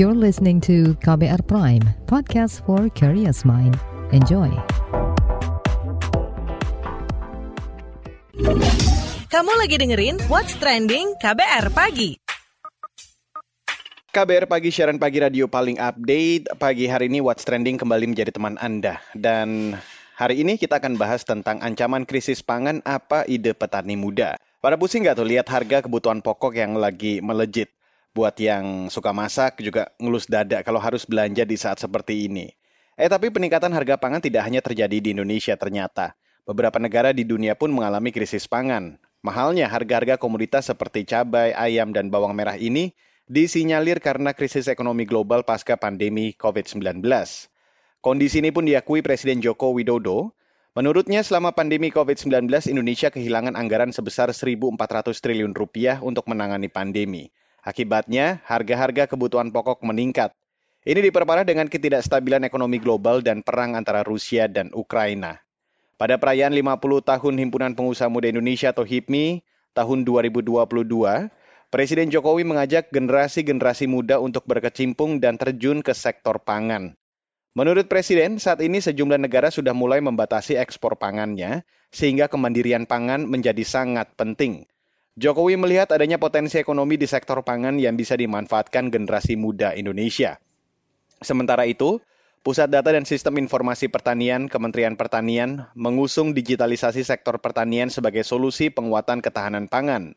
You're listening to KBR Prime, podcast for curious mind. Enjoy. Kamu lagi dengerin What's Trending KBR Pagi. KBR Pagi, siaran pagi radio paling update. Pagi hari ini What's Trending kembali menjadi teman Anda. Dan hari ini kita akan bahas tentang ancaman krisis pangan apa ide petani muda. Pada pusing nggak tuh lihat harga kebutuhan pokok yang lagi melejit? Buat yang suka masak juga ngelus dada kalau harus belanja di saat seperti ini. Eh tapi peningkatan harga pangan tidak hanya terjadi di Indonesia ternyata. Beberapa negara di dunia pun mengalami krisis pangan. Mahalnya harga-harga komoditas seperti cabai, ayam, dan bawang merah ini disinyalir karena krisis ekonomi global pasca pandemi COVID-19. Kondisi ini pun diakui Presiden Joko Widodo. Menurutnya selama pandemi COVID-19 Indonesia kehilangan anggaran sebesar 1.400 triliun rupiah untuk menangani pandemi. Akibatnya, harga-harga kebutuhan pokok meningkat. Ini diperparah dengan ketidakstabilan ekonomi global dan perang antara Rusia dan Ukraina. Pada perayaan 50 tahun Himpunan Pengusaha Muda Indonesia atau HIPMI tahun 2022, Presiden Jokowi mengajak generasi-generasi muda untuk berkecimpung dan terjun ke sektor pangan. Menurut Presiden, saat ini sejumlah negara sudah mulai membatasi ekspor pangannya, sehingga kemandirian pangan menjadi sangat penting. Jokowi melihat adanya potensi ekonomi di sektor pangan yang bisa dimanfaatkan generasi muda Indonesia. Sementara itu, Pusat Data dan Sistem Informasi Pertanian Kementerian Pertanian mengusung digitalisasi sektor pertanian sebagai solusi penguatan ketahanan pangan.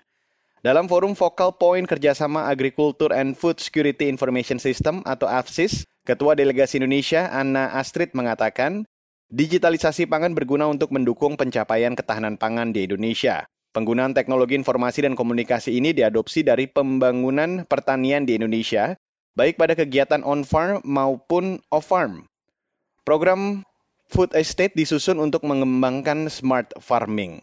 Dalam forum Focal Point Kerjasama Agriculture and Food Security Information System atau AFSIS, Ketua Delegasi Indonesia Anna Astrid mengatakan, digitalisasi pangan berguna untuk mendukung pencapaian ketahanan pangan di Indonesia. Penggunaan teknologi informasi dan komunikasi ini diadopsi dari pembangunan pertanian di Indonesia, baik pada kegiatan on-farm maupun off-farm. Program Food Estate disusun untuk mengembangkan smart farming.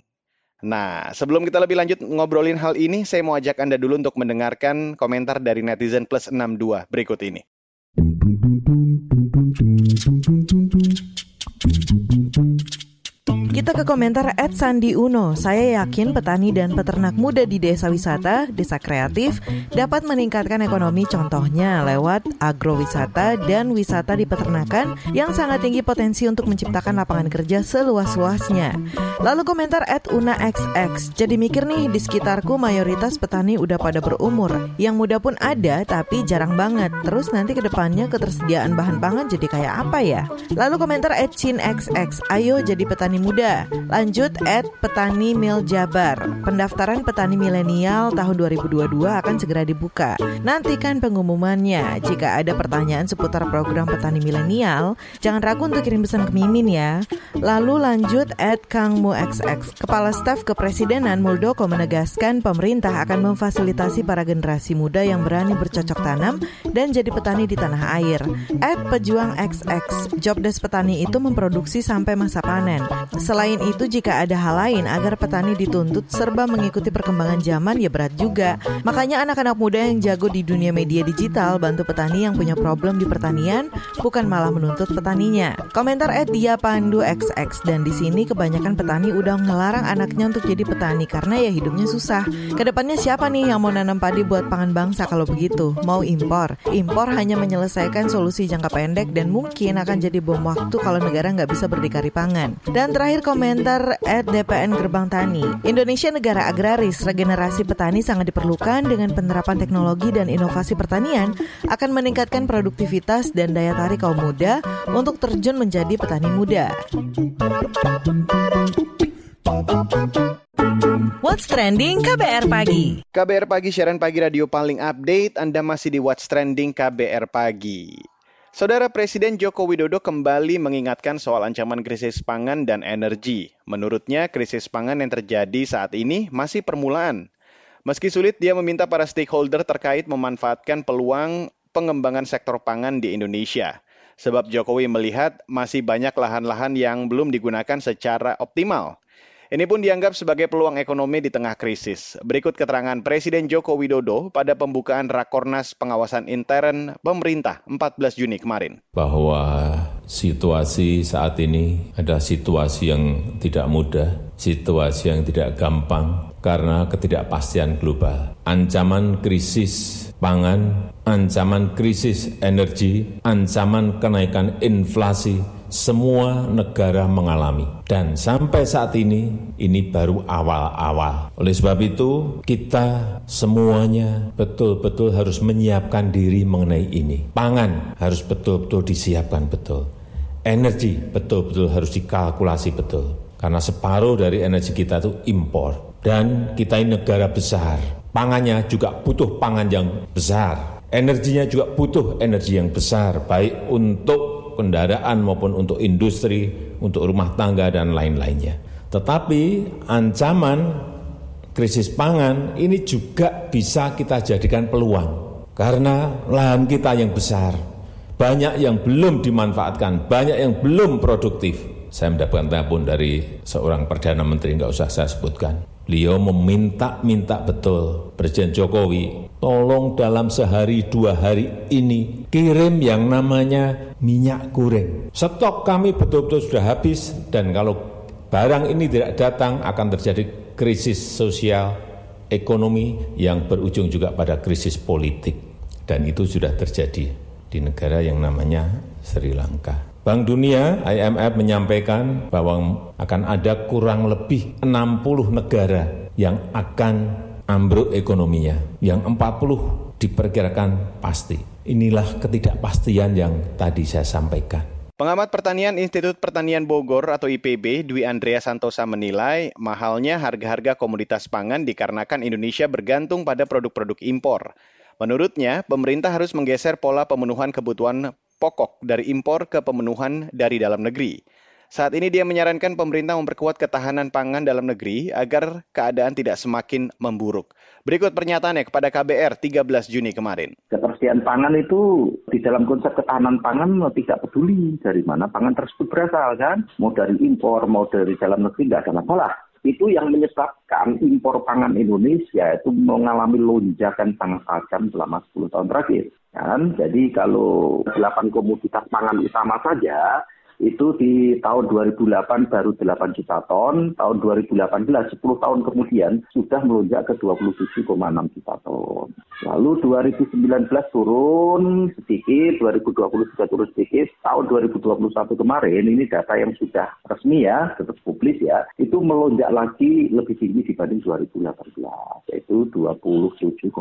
Nah, sebelum kita lebih lanjut ngobrolin hal ini, saya mau ajak Anda dulu untuk mendengarkan komentar dari netizen plus 62 berikut ini. Kita ke komentar Ed Sandi Uno. Saya yakin petani dan peternak muda di desa wisata, desa kreatif dapat meningkatkan ekonomi contohnya lewat agrowisata dan wisata di peternakan yang sangat tinggi potensi untuk menciptakan lapangan kerja seluas-luasnya. Lalu komentar Ed Una XX. Jadi mikir nih di sekitarku mayoritas petani udah pada berumur. Yang muda pun ada tapi jarang banget. Terus nanti ke depannya ketersediaan bahan pangan jadi kayak apa ya? Lalu komentar Ed Chin XX. Ayo jadi petani muda Lanjut at Petani Mil Jabar. Pendaftaran petani milenial tahun 2022 akan segera dibuka. Nantikan pengumumannya. Jika ada pertanyaan seputar program petani milenial, jangan ragu untuk kirim pesan ke Mimin ya. Lalu lanjut at Kang XX. Kepala Staf Kepresidenan Muldoko menegaskan pemerintah akan memfasilitasi para generasi muda yang berani bercocok tanam dan jadi petani di tanah air. At Pejuang XX, jobdesk petani itu memproduksi sampai masa panen. Selain itu, jika ada hal lain agar petani dituntut serba mengikuti perkembangan zaman ya berat juga. Makanya anak-anak muda yang jago di dunia media digital bantu petani yang punya problem di pertanian, bukan malah menuntut petaninya. Komentar at dia Pandu XX dan di sini kebanyakan petani udah ngelarang anaknya untuk jadi petani karena ya hidupnya susah. Ke depannya siapa nih yang mau nanam padi buat pangan bangsa kalau begitu? Mau impor? Impor hanya menyelesaikan solusi jangka pendek dan mungkin akan jadi bom waktu kalau negara nggak bisa berdikari pangan. Dan terakhir komentar at DPN Gerbang Tani. Indonesia negara agraris, regenerasi petani sangat diperlukan dengan penerapan teknologi dan inovasi pertanian akan meningkatkan produktivitas dan daya tarik kaum muda untuk terjun menjadi petani muda. What's Trending KBR Pagi KBR Pagi, siaran pagi radio paling update. Anda masih di What's Trending KBR Pagi. Saudara Presiden Joko Widodo kembali mengingatkan soal ancaman krisis pangan dan energi. Menurutnya, krisis pangan yang terjadi saat ini masih permulaan. Meski sulit, dia meminta para stakeholder terkait memanfaatkan peluang pengembangan sektor pangan di Indonesia. Sebab Jokowi melihat masih banyak lahan-lahan yang belum digunakan secara optimal. Ini pun dianggap sebagai peluang ekonomi di tengah krisis. Berikut keterangan Presiden Joko Widodo pada pembukaan Rakornas Pengawasan Intern Pemerintah 14 Juni kemarin. Bahwa situasi saat ini ada situasi yang tidak mudah, situasi yang tidak gampang karena ketidakpastian global. Ancaman krisis pangan, ancaman krisis energi, ancaman kenaikan inflasi, semua negara mengalami. Dan sampai saat ini, ini baru awal-awal. Oleh sebab itu, kita semuanya betul-betul harus menyiapkan diri mengenai ini. Pangan harus betul-betul disiapkan betul. Energi betul-betul harus dikalkulasi betul. Karena separuh dari energi kita itu impor. Dan kita ini negara besar Pangannya juga butuh pangan yang besar. Energinya juga butuh energi yang besar, baik untuk kendaraan maupun untuk industri, untuk rumah tangga dan lain-lainnya. Tetapi ancaman krisis pangan ini juga bisa kita jadikan peluang. Karena lahan kita yang besar, banyak yang belum dimanfaatkan, banyak yang belum produktif. Saya mendapatkan telepon dari seorang Perdana Menteri, nggak usah saya sebutkan Beliau meminta-minta betul Presiden Jokowi, tolong dalam sehari dua hari ini kirim yang namanya minyak goreng. Stok kami betul-betul sudah habis dan kalau barang ini tidak datang akan terjadi krisis sosial, ekonomi yang berujung juga pada krisis politik. Dan itu sudah terjadi di negara yang namanya Sri Lanka. Bank Dunia IMF menyampaikan bahwa akan ada kurang lebih 60 negara yang akan ambruk ekonominya, yang 40 diperkirakan pasti. Inilah ketidakpastian yang tadi saya sampaikan. Pengamat Pertanian Institut Pertanian Bogor atau IPB, Dwi Andrea Santosa menilai mahalnya harga-harga komoditas pangan dikarenakan Indonesia bergantung pada produk-produk impor. Menurutnya, pemerintah harus menggeser pola pemenuhan kebutuhan pokok dari impor ke pemenuhan dari dalam negeri. Saat ini dia menyarankan pemerintah memperkuat ketahanan pangan dalam negeri agar keadaan tidak semakin memburuk. Berikut pernyataannya kepada KBR 13 Juni kemarin. Ketersediaan pangan itu di dalam konsep ketahanan pangan tidak peduli dari mana pangan tersebut berasal kan. Mau dari impor, mau dari dalam negeri tidak ada masalah itu yang menyebabkan impor pangan Indonesia itu mengalami lonjakan sangat tajam selama 10 tahun terakhir. Kan? Jadi kalau 8 komoditas pangan utama saja itu di tahun 2008 baru 8 juta ton, tahun 2018 10 tahun kemudian sudah melonjak ke 27,6 juta ton. Lalu 2019 turun sedikit, 2020 juga turun sedikit, tahun 2021 kemarin ini data yang sudah resmi ya, tetap publis ya, itu melonjak lagi lebih tinggi dibanding 2018, yaitu 27,7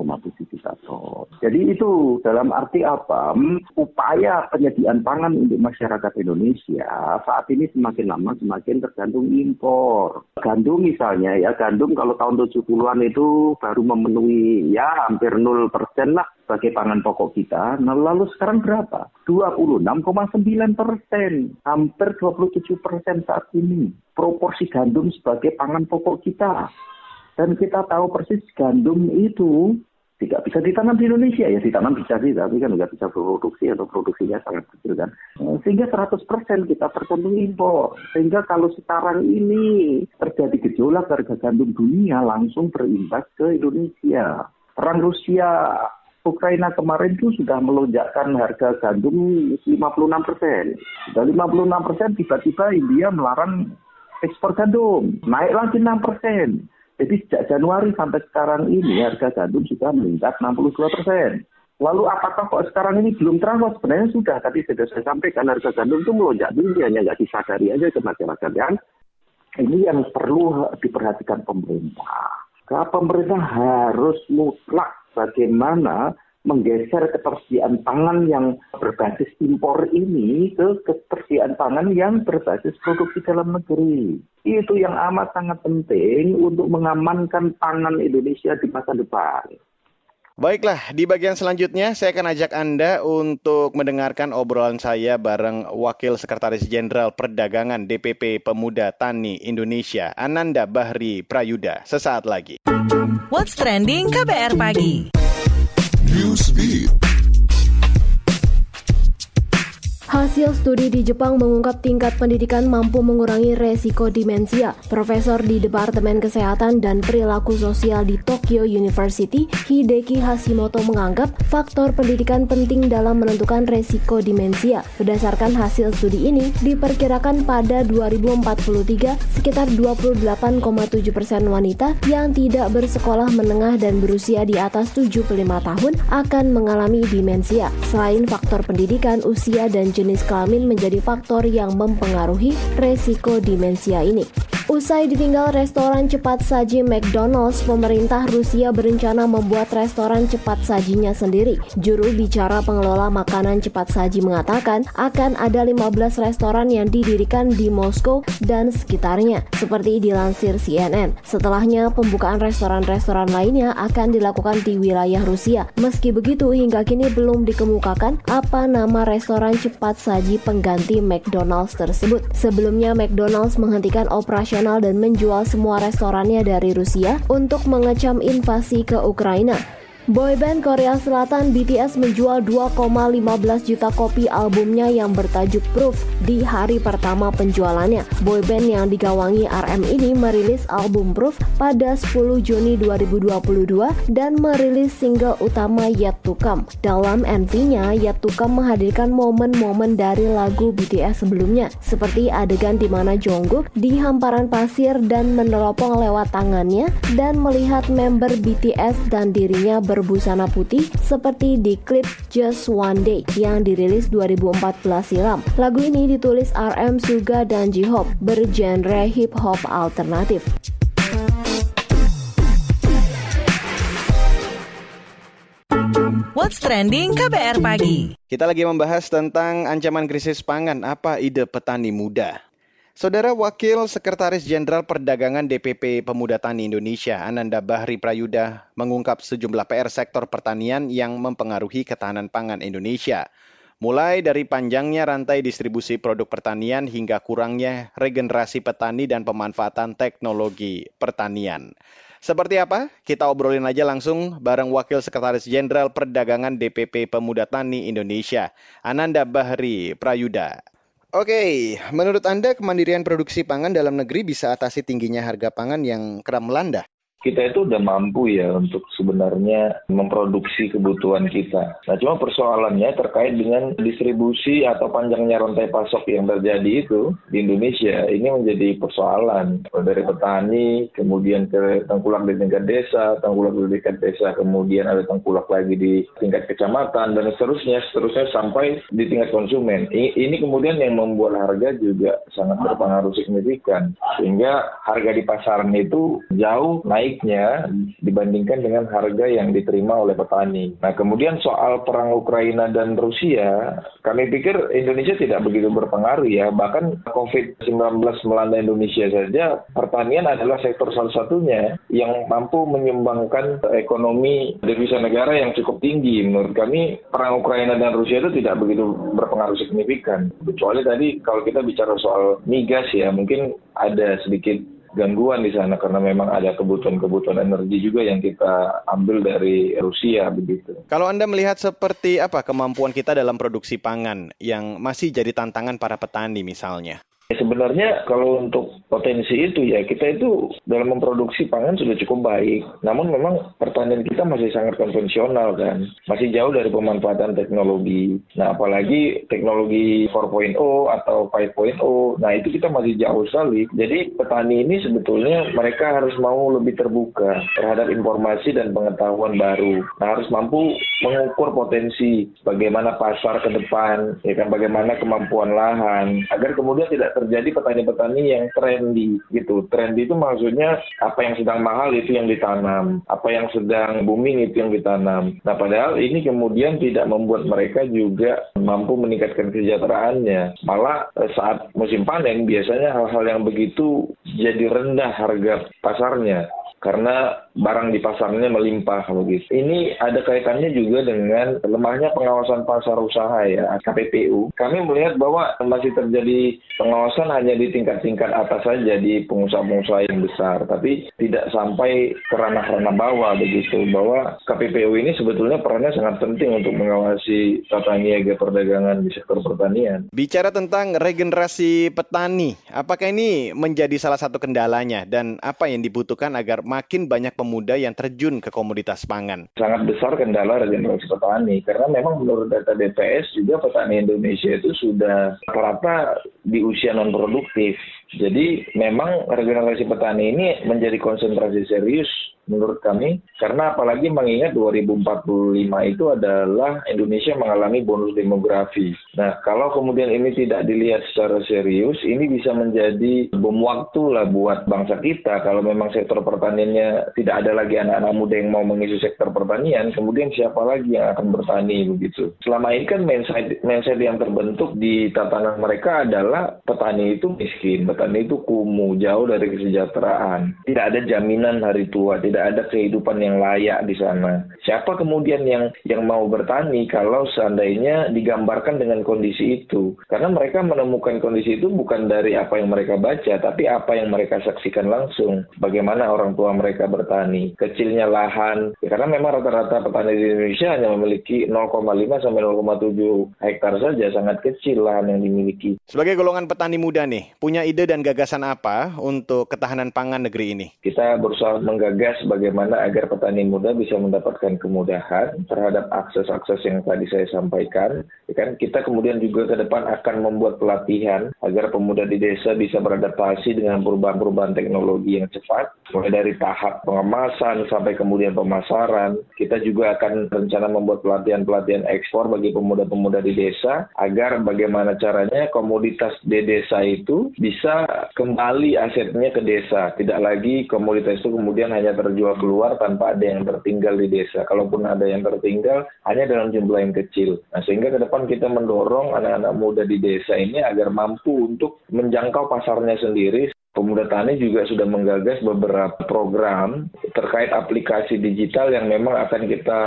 juta ton. Jadi itu dalam arti apa? Upaya penyediaan pangan untuk masyarakat Indonesia saat ini semakin lama semakin tergantung impor. Gandum misalnya ya, gandum kalau tahun 70-an itu baru memenuhi ya hampir 0% lah sebagai pangan pokok kita. Nah lalu sekarang berapa? 26,9 persen, hampir 27 persen saat ini. Proporsi gandum sebagai pangan pokok kita. Dan kita tahu persis gandum itu tidak bisa ditanam di Indonesia ya ditanam bisa sih tapi kan nggak bisa produksi atau produksinya sangat kecil kan eh, sehingga 100% kita tergantung impor sehingga kalau sekarang ini terjadi gejolak harga gandum dunia langsung berimbas ke Indonesia perang Rusia Ukraina kemarin itu sudah melonjakkan harga gandum 56 persen. Sudah 56 persen tiba-tiba India melarang ekspor gandum. Naik lagi 6 persen. Jadi sejak Januari sampai sekarang ini harga gandum sudah meningkat 62 persen. Lalu apakah kok sekarang ini belum terasa? Sebenarnya sudah, tadi sudah saya sampaikan harga gandum itu melonjak tinggi, hanya nggak disadari aja ke masyarakat. Yang ini yang perlu diperhatikan pemerintah. Karena pemerintah harus mutlak bagaimana menggeser ketersediaan pangan yang berbasis impor ini ke ketersediaan pangan yang berbasis produksi dalam negeri. Itu yang amat sangat penting untuk mengamankan pangan Indonesia di masa depan. Baiklah, di bagian selanjutnya saya akan ajak Anda untuk mendengarkan obrolan saya bareng Wakil Sekretaris Jenderal Perdagangan DPP Pemuda Tani Indonesia, Ananda Bahri Prayuda. Sesaat lagi. What's Trending KBR Pagi. Hasil studi di Jepang mengungkap tingkat pendidikan mampu mengurangi resiko demensia. Profesor di Departemen Kesehatan dan Perilaku Sosial di Tokyo University, Hideki Hashimoto menganggap faktor pendidikan penting dalam menentukan resiko demensia. Berdasarkan hasil studi ini, diperkirakan pada 2043 sekitar 28,7 persen wanita yang tidak bersekolah menengah dan berusia di atas 75 tahun akan mengalami demensia. Selain faktor pendidikan, usia, dan jenis kelamin menjadi faktor yang mempengaruhi resiko demensia ini. Usai ditinggal restoran cepat saji McDonald's, pemerintah Rusia berencana membuat restoran cepat sajinya sendiri. Juru bicara pengelola makanan cepat saji mengatakan akan ada 15 restoran yang didirikan di Moskow dan sekitarnya, seperti dilansir CNN. Setelahnya, pembukaan restoran-restoran lainnya akan dilakukan di wilayah Rusia. Meski begitu, hingga kini belum dikemukakan apa nama restoran cepat saji pengganti McDonald's tersebut. Sebelumnya, McDonald's menghentikan operasi operasional dan menjual semua restorannya dari Rusia untuk mengecam invasi ke Ukraina. Boyband Korea Selatan BTS menjual 2,15 juta kopi albumnya yang bertajuk Proof di hari pertama penjualannya. Boyband yang digawangi RM ini merilis album Proof pada 10 Juni 2022 dan merilis single utama Yet to Come. Dalam MV-nya, Yet to Come menghadirkan momen-momen dari lagu BTS sebelumnya, seperti adegan di mana Jungkook di hamparan pasir dan meneropong lewat tangannya dan melihat member BTS dan dirinya ber berbusana putih seperti di klip Just One Day yang dirilis 2014 silam. Lagu ini ditulis RM Suga dan J-Hope bergenre hip hop alternatif. What's Trending KBR Pagi. Kita lagi membahas tentang ancaman krisis pangan. Apa ide petani muda? Saudara Wakil Sekretaris Jenderal Perdagangan DPP Pemuda Tani Indonesia, Ananda Bahri Prayuda, mengungkap sejumlah PR sektor pertanian yang mempengaruhi ketahanan pangan Indonesia. Mulai dari panjangnya rantai distribusi produk pertanian hingga kurangnya regenerasi petani dan pemanfaatan teknologi pertanian. Seperti apa? Kita obrolin aja langsung bareng Wakil Sekretaris Jenderal Perdagangan DPP Pemuda Tani Indonesia, Ananda Bahri Prayuda. Oke, menurut Anda kemandirian produksi pangan dalam negeri bisa atasi tingginya harga pangan yang kerap melanda? Kita itu udah mampu ya untuk sebenarnya memproduksi kebutuhan kita. Nah, cuma persoalannya terkait dengan distribusi atau panjangnya rantai pasok yang terjadi itu di Indonesia ini menjadi persoalan dari petani, kemudian ke tengkulak di tingkat desa, tengkulak di tingkat desa, kemudian ada tengkulak lagi di tingkat kecamatan dan seterusnya, seterusnya sampai di tingkat konsumen. Ini kemudian yang membuat harga juga sangat berpengaruh signifikan sehingga harga di pasaran itu jauh naik naiknya dibandingkan dengan harga yang diterima oleh petani. Nah, kemudian soal perang Ukraina dan Rusia, kami pikir Indonesia tidak begitu berpengaruh ya. Bahkan COVID-19 melanda Indonesia saja, pertanian adalah sektor salah satunya yang mampu menyumbangkan ekonomi devisa negara yang cukup tinggi. Menurut kami, perang Ukraina dan Rusia itu tidak begitu berpengaruh signifikan. Kecuali tadi kalau kita bicara soal migas ya, mungkin ada sedikit gangguan di sana karena memang ada kebutuhan-kebutuhan energi juga yang kita ambil dari Rusia begitu. Kalau Anda melihat seperti apa kemampuan kita dalam produksi pangan yang masih jadi tantangan para petani misalnya? Sebenarnya kalau untuk potensi itu ya kita itu dalam memproduksi pangan sudah cukup baik. Namun memang pertanian kita masih sangat konvensional kan. Masih jauh dari pemanfaatan teknologi. Nah apalagi teknologi 4.0 atau 5.0. Nah itu kita masih jauh sekali. Jadi petani ini sebetulnya mereka harus mau lebih terbuka terhadap informasi dan pengetahuan baru. Nah harus mampu mengukur potensi bagaimana pasar ke depan, ya kan bagaimana kemampuan lahan agar kemudian tidak terjadi petani-petani yang trendy gitu. Trendy itu maksudnya apa yang sedang mahal itu yang ditanam, apa yang sedang booming itu yang ditanam. Nah padahal ini kemudian tidak membuat mereka juga mampu meningkatkan kesejahteraannya. Malah eh, saat musim panen biasanya hal-hal yang begitu jadi rendah harga pasarnya karena barang di pasarnya melimpah begitu. Ini ada kaitannya juga dengan lemahnya pengawasan pasar usaha ya KPPU. Kami melihat bahwa masih terjadi pengawasan hanya di tingkat-tingkat atas saja di pengusaha-pengusaha yang besar, tapi tidak sampai ke ranah-ranah bawah begitu. Bahwa KPPU ini sebetulnya perannya sangat penting untuk mengawasi tata niaga perdagangan di sektor pertanian. Bicara tentang regenerasi petani, apakah ini menjadi salah satu kendalanya dan apa yang dibutuhkan agar makin banyak pemuda yang terjun ke komoditas pangan? Sangat besar kendala regenerasi petani karena memang menurut data DPS juga petani Indonesia itu sudah rata-rata di usia non produktif. Jadi memang regenerasi petani ini menjadi konsentrasi serius menurut kami karena apalagi mengingat 2045 itu adalah Indonesia mengalami bonus demografi. Nah, kalau kemudian ini tidak dilihat secara serius, ini bisa menjadi bom waktu lah buat bangsa kita kalau memang sektor pertaniannya tidak ada lagi anak-anak muda yang mau mengisi sektor pertanian, kemudian siapa lagi yang akan bertani begitu. Selama ini kan mindset, mindset yang terbentuk di tatanan mereka adalah petani itu miskin, petani itu kumuh, jauh dari kesejahteraan. Tidak ada jaminan hari tua, tidak ada kehidupan yang layak di sana. Siapa kemudian yang yang mau bertani kalau seandainya digambarkan dengan kondisi itu? Karena mereka menemukan kondisi itu bukan dari apa yang mereka baca, tapi apa yang mereka saksikan langsung. Bagaimana orang tua mereka bertani, kecilnya lahan. Ya, karena memang rata-rata petani di Indonesia hanya memiliki 0,5 sampai 0,7 hektar saja, sangat kecil lahan yang dimiliki. Sebagai golongan petani muda nih, punya ide dan gagasan apa untuk ketahanan pangan negeri ini? Kita berusaha menggagas bagaimana agar petani muda bisa mendapatkan kemudahan terhadap akses-akses yang tadi saya sampaikan. Kan kita kemudian juga ke depan akan membuat pelatihan agar pemuda di desa bisa beradaptasi dengan perubahan-perubahan teknologi yang cepat, mulai dari tahap pengemasan sampai kemudian pemasaran. Kita juga akan rencana membuat pelatihan-pelatihan ekspor bagi pemuda-pemuda di desa agar bagaimana caranya komoditas di desa itu bisa kembali asetnya ke desa, tidak lagi komoditas itu kemudian hanya terjual keluar tanpa ada yang tertinggal di desa. Kalaupun ada yang tertinggal, hanya dalam jumlah yang kecil. Nah, sehingga ke depan kita mendorong anak-anak muda di desa ini agar mampu untuk menjangkau pasarnya sendiri Pemuda Tani juga sudah menggagas beberapa program terkait aplikasi digital yang memang akan kita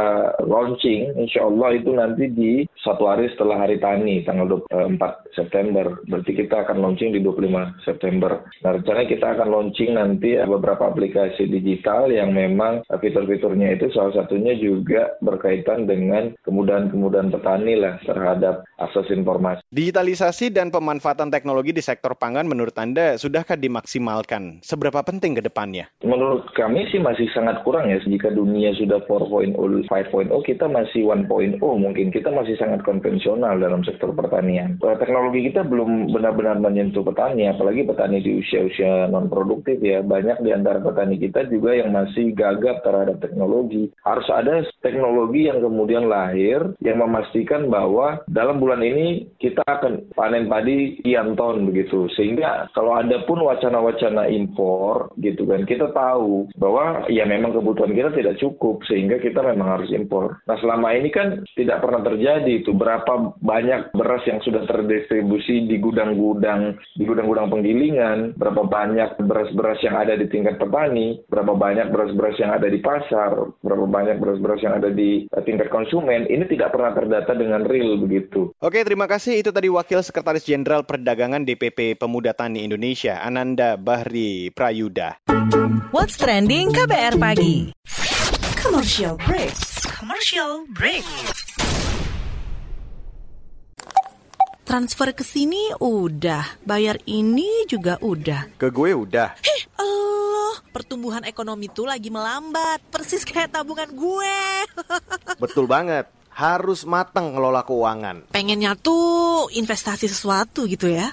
launching, insya Allah itu nanti di satu hari setelah Hari Tani, tanggal 24 September. Berarti kita akan launching di 25 September. Nah, rencananya kita akan launching nanti beberapa aplikasi digital yang memang fitur-fiturnya itu salah satunya juga berkaitan dengan kemudahan-kemudahan petani lah terhadap akses informasi. Digitalisasi dan pemanfaatan teknologi di sektor pangan menurut Anda sudahkah dimaksudkan dimaksimalkan? Seberapa penting ke depannya? Menurut kami sih masih sangat kurang ya. Jika dunia sudah 4.0, 5.0, kita masih 1.0 mungkin. Kita masih sangat konvensional dalam sektor pertanian. Eh, teknologi kita belum benar-benar menyentuh petani, apalagi petani di usia-usia non-produktif ya. Banyak di antara petani kita juga yang masih gagap terhadap teknologi. Harus ada teknologi yang kemudian lahir yang memastikan bahwa dalam bulan ini kita akan panen padi sekian ton begitu. Sehingga kalau ada pun wacana wacana-wacana impor gitu kan kita tahu bahwa ya memang kebutuhan kita tidak cukup sehingga kita memang harus impor. Nah selama ini kan tidak pernah terjadi itu berapa banyak beras yang sudah terdistribusi di gudang-gudang di gudang-gudang penggilingan, berapa banyak beras-beras yang ada di tingkat petani, berapa banyak beras-beras yang ada di pasar, berapa banyak beras-beras yang ada di eh, tingkat konsumen. Ini tidak pernah terdata dengan real begitu. Oke, terima kasih. Itu tadi Wakil Sekretaris Jenderal Perdagangan DPP Pemuda Tani Indonesia, Ananda Ananda Bahri Prayuda. What's trending KBR pagi? Commercial break. Commercial break. Transfer ke sini udah, bayar ini juga udah. Ke gue udah. Hih, Allah, pertumbuhan ekonomi tuh lagi melambat, persis kayak tabungan gue. Betul banget harus matang ngelola keuangan. Pengennya tuh investasi sesuatu gitu ya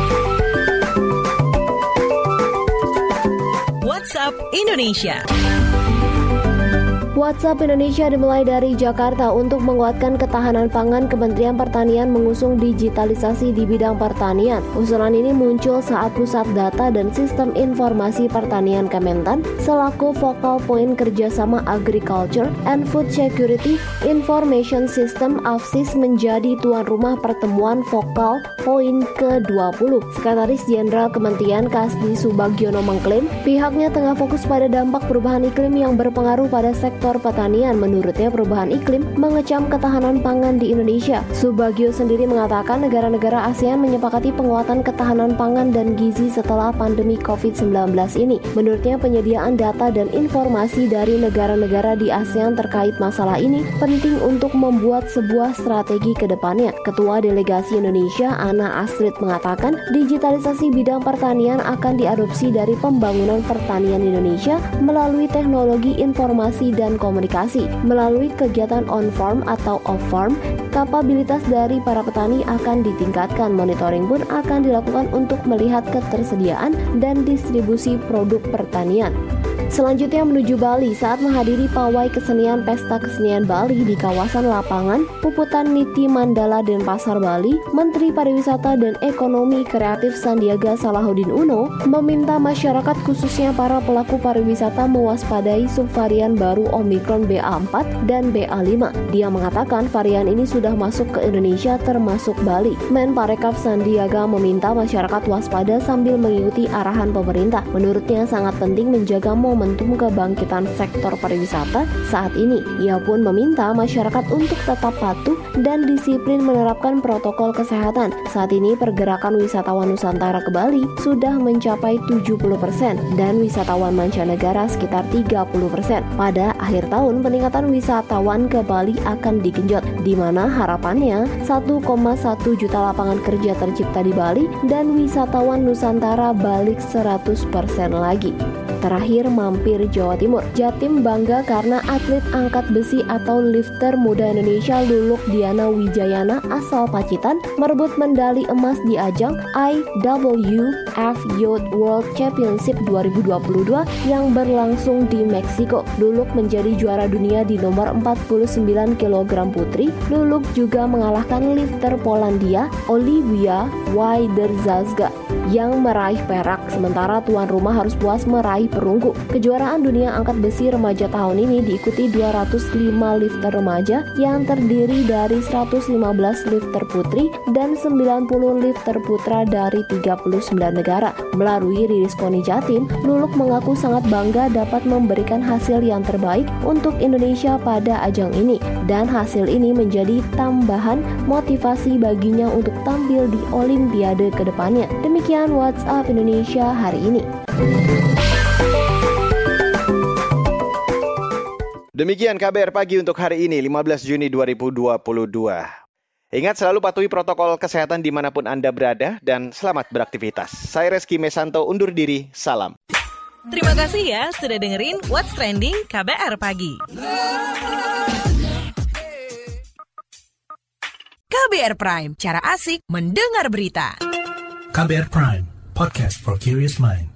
WhatsApp Indonesia. WhatsApp Indonesia dimulai dari Jakarta untuk menguatkan ketahanan pangan Kementerian Pertanian mengusung digitalisasi di bidang pertanian. Usulan ini muncul saat Pusat Data dan Sistem Informasi Pertanian Kementan selaku focal point kerjasama Agriculture and Food Security Information System AFSIS menjadi tuan rumah pertemuan vokal poin ke-20. Sekretaris Jenderal Kementerian Kasdi Subagiono mengklaim pihaknya tengah fokus pada dampak perubahan iklim yang berpengaruh pada sektor sektor pertanian. Menurutnya perubahan iklim mengecam ketahanan pangan di Indonesia. Subagio sendiri mengatakan negara-negara ASEAN menyepakati penguatan ketahanan pangan dan gizi setelah pandemi COVID-19 ini. Menurutnya penyediaan data dan informasi dari negara-negara di ASEAN terkait masalah ini penting untuk membuat sebuah strategi ke depannya. Ketua Delegasi Indonesia Ana Astrid mengatakan digitalisasi bidang pertanian akan diadopsi dari pembangunan pertanian Indonesia melalui teknologi informasi dan dan komunikasi. Melalui kegiatan on-farm atau off-farm, kapabilitas dari para petani akan ditingkatkan. Monitoring pun akan dilakukan untuk melihat ketersediaan dan distribusi produk pertanian. Selanjutnya menuju Bali saat menghadiri pawai kesenian Pesta Kesenian Bali di kawasan lapangan Puputan Niti Mandala dan Pasar Bali, Menteri Pariwisata dan Ekonomi Kreatif Sandiaga Salahuddin Uno meminta masyarakat khususnya para pelaku pariwisata mewaspadai subvarian baru Omikron BA4 dan BA5. Dia mengatakan varian ini sudah masuk ke Indonesia termasuk Bali. Men Parekraf Sandiaga meminta masyarakat waspada sambil mengikuti arahan pemerintah. Menurutnya sangat penting menjaga momen momentum kebangkitan sektor pariwisata saat ini. Ia pun meminta masyarakat untuk tetap patuh dan disiplin menerapkan protokol kesehatan. Saat ini pergerakan wisatawan Nusantara ke Bali sudah mencapai 70% dan wisatawan mancanegara sekitar 30%. Pada akhir tahun peningkatan wisatawan ke Bali akan digenjot di mana harapannya 1,1 juta lapangan kerja tercipta di Bali dan wisatawan Nusantara balik 100% lagi. Terakhir mampir Jawa Timur. Jatim bangga karena atlet angkat besi atau lifter muda Indonesia Luluk Diana Wijayana asal Pacitan merebut medali emas di ajang IWF Youth World Championship 2022 yang berlangsung di Meksiko. Luluk menjadi juara dunia di nomor 49 kg putri. Luluk juga mengalahkan lifter Polandia Olivia Wyderzazga yang meraih perak, sementara tuan rumah harus puas meraih perunggu. Kejuaraan dunia angkat besi remaja tahun ini diikuti 205 lifter remaja yang terdiri dari 115 lifter putri dan 90 lifter putra dari 39 negara. Melalui rilis Koni Jatim, Luluk mengaku sangat bangga dapat memberikan hasil yang terbaik untuk Indonesia pada ajang ini dan hasil ini menjadi tambahan motivasi baginya untuk tampil di Olimpiade ke depannya. Demikian WhatsApp Indonesia hari ini. Demikian KBR pagi untuk hari ini 15 Juni 2022. Ingat selalu patuhi protokol kesehatan di mana pun Anda berada dan selamat beraktivitas. Saya Reski Mesanto undur diri, salam. Terima kasih ya sudah dengerin What's Trending KBR Pagi. KBR Prime, cara asik mendengar berita. KBR Prime, podcast for curious mind.